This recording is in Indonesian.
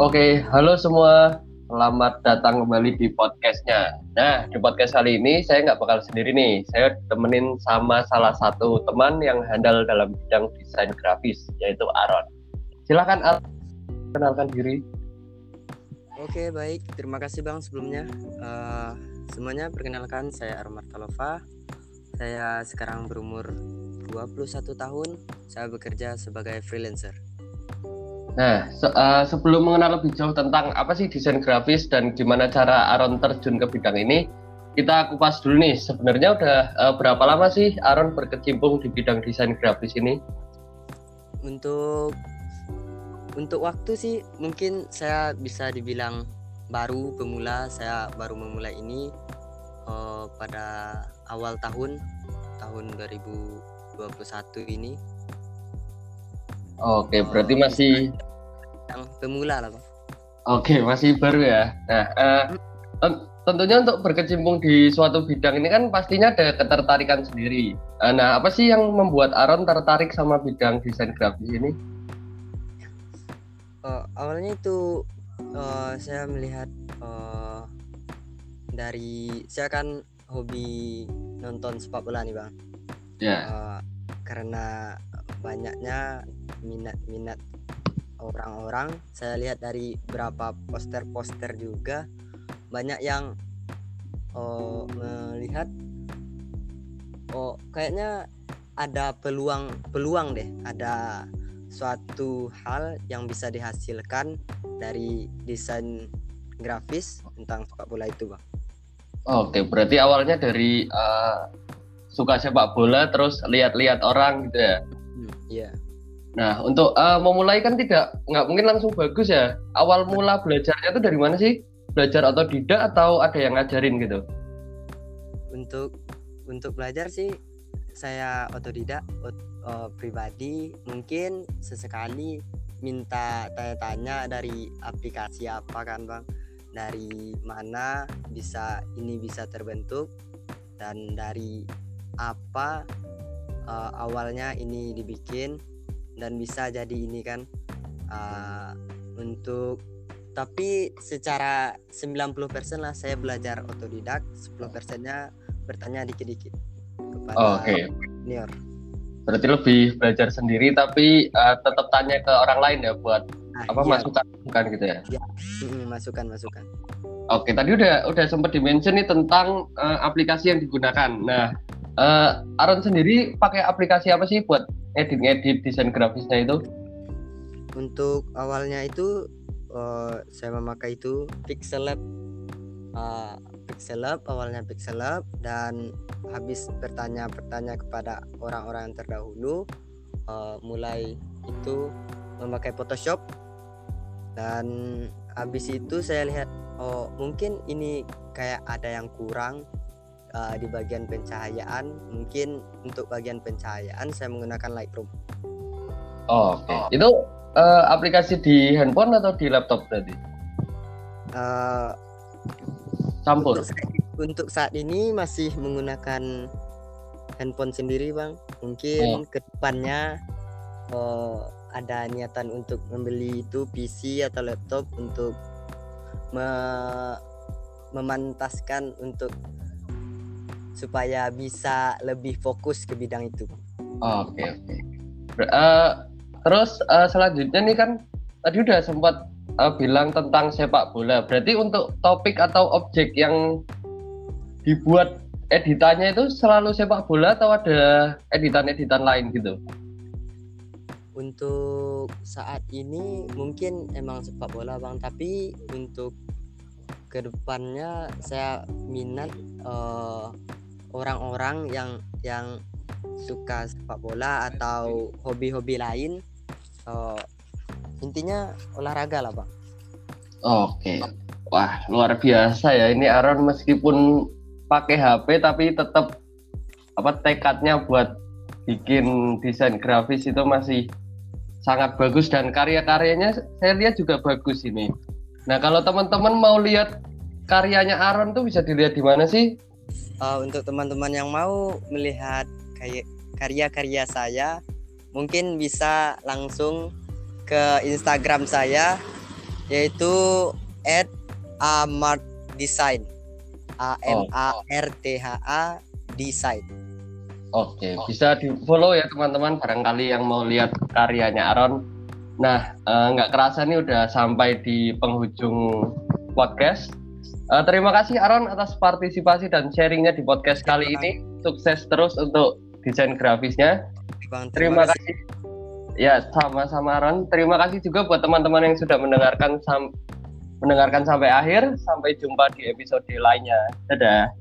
Oke, halo semua. Selamat datang kembali di podcastnya. Nah, di podcast kali ini saya nggak bakal sendiri nih. Saya temenin sama salah satu teman yang handal dalam bidang desain grafis, yaitu Aaron. Silahkan Aaron, kenalkan diri. Oke, baik. Terima kasih Bang sebelumnya. Uh, semuanya perkenalkan saya Aaron Martalova. Saya sekarang berumur 21 tahun. Saya bekerja sebagai freelancer. Nah, se uh, sebelum mengenal lebih jauh tentang apa sih desain grafis dan gimana cara Aaron terjun ke bidang ini, kita kupas dulu nih. Sebenarnya udah uh, berapa lama sih Aaron berkecimpung di bidang desain grafis ini? Untuk untuk waktu sih mungkin saya bisa dibilang baru pemula. Saya baru memulai ini uh, pada awal tahun tahun 2021 ini. Oke, berarti uh, masih yang pemula lah, Pak. Oke, masih baru ya. Nah, uh, tentunya untuk berkecimpung di suatu bidang ini kan pastinya ada ketertarikan sendiri. Nah, apa sih yang membuat Aaron tertarik sama bidang desain grafis ini? Uh, awalnya itu uh, saya melihat uh, dari saya kan hobi nonton sepak bola nih bang. Ya. Yeah. Uh, karena banyaknya minat-minat orang-orang, saya lihat dari beberapa poster-poster juga banyak yang uh, melihat oh kayaknya ada peluang peluang deh, ada suatu hal yang bisa dihasilkan dari desain grafis tentang sepak bola itu, Bang. Oke, berarti awalnya dari uh, suka sepak bola terus lihat-lihat orang gitu ya? Iya. Nah, untuk uh, memulai kan tidak nggak mungkin langsung bagus ya. Awal mula belajarnya itu dari mana sih? Belajar atau tidak atau ada yang ngajarin gitu? Untuk untuk belajar sih saya otodidak uh, pribadi mungkin sesekali minta tanya-tanya dari aplikasi apa kan bang dari mana bisa ini bisa terbentuk dan dari apa uh, awalnya ini dibikin dan bisa jadi ini kan uh, untuk tapi secara 90% lah saya belajar otodidak 10% nya bertanya dikit-dikit kepada oh, okay. senior berarti lebih belajar sendiri tapi uh, tetap tanya ke orang lain ya buat nah, apa iya. masukan masukan gitu ya? ya. masukan masukan. Oke, tadi udah udah sempat dimention nih tentang uh, aplikasi yang digunakan. Nah, uh, Aaron sendiri pakai aplikasi apa sih buat edit-edit desain grafisnya itu? Untuk awalnya itu uh, saya memakai itu Pixel Lab. Uh, Pixel Lab awalnya Pixel Lab dan habis bertanya-bertanya kepada orang-orang yang terdahulu uh, mulai itu memakai Photoshop dan habis itu saya lihat oh mungkin ini kayak ada yang kurang uh, di bagian pencahayaan mungkin untuk bagian pencahayaan saya menggunakan Lightroom oh, oke okay. itu uh, aplikasi di handphone atau di laptop tadi uh, campur untuk saat, untuk saat ini masih menggunakan handphone sendiri bang mungkin oh. ke depannya uh, ada niatan untuk membeli itu PC atau laptop untuk me memantaskan untuk supaya bisa lebih fokus ke bidang itu. Oke okay, oke. Okay. Uh, eh, terus uh, selanjutnya nih kan tadi udah sempat uh, bilang tentang sepak bola. Berarti untuk topik atau objek yang dibuat editannya itu selalu sepak bola atau ada editan-editan lain gitu? untuk saat ini mungkin emang sepak bola bang tapi untuk ke depannya saya minat eh, orang-orang yang yang suka sepak bola atau hobi-hobi lain uh, intinya olahraga lah bang oke wah luar biasa ya ini Aaron meskipun pakai HP tapi tetap apa tekadnya buat bikin desain grafis itu masih sangat bagus dan karya-karyanya saya lihat juga bagus ini. Nah kalau teman-teman mau lihat karyanya Aaron tuh bisa dilihat di mana sih? Uh, untuk teman-teman yang mau melihat karya-karya saya, mungkin bisa langsung ke Instagram saya yaitu at Amart Design. A M A R T H A Design. Oke, bisa di follow ya teman-teman barangkali yang mau lihat karyanya Aaron. Nah, eh, nggak kerasa nih udah sampai di penghujung podcast. Eh, terima kasih Aaron atas partisipasi dan sharingnya di podcast kali ini. Sukses terus untuk desain grafisnya. Bang, Terima kasih. Ya, sama-sama Aaron. Terima kasih juga buat teman-teman yang sudah mendengarkan sam mendengarkan sampai akhir. Sampai jumpa di episode lainnya. Dadah.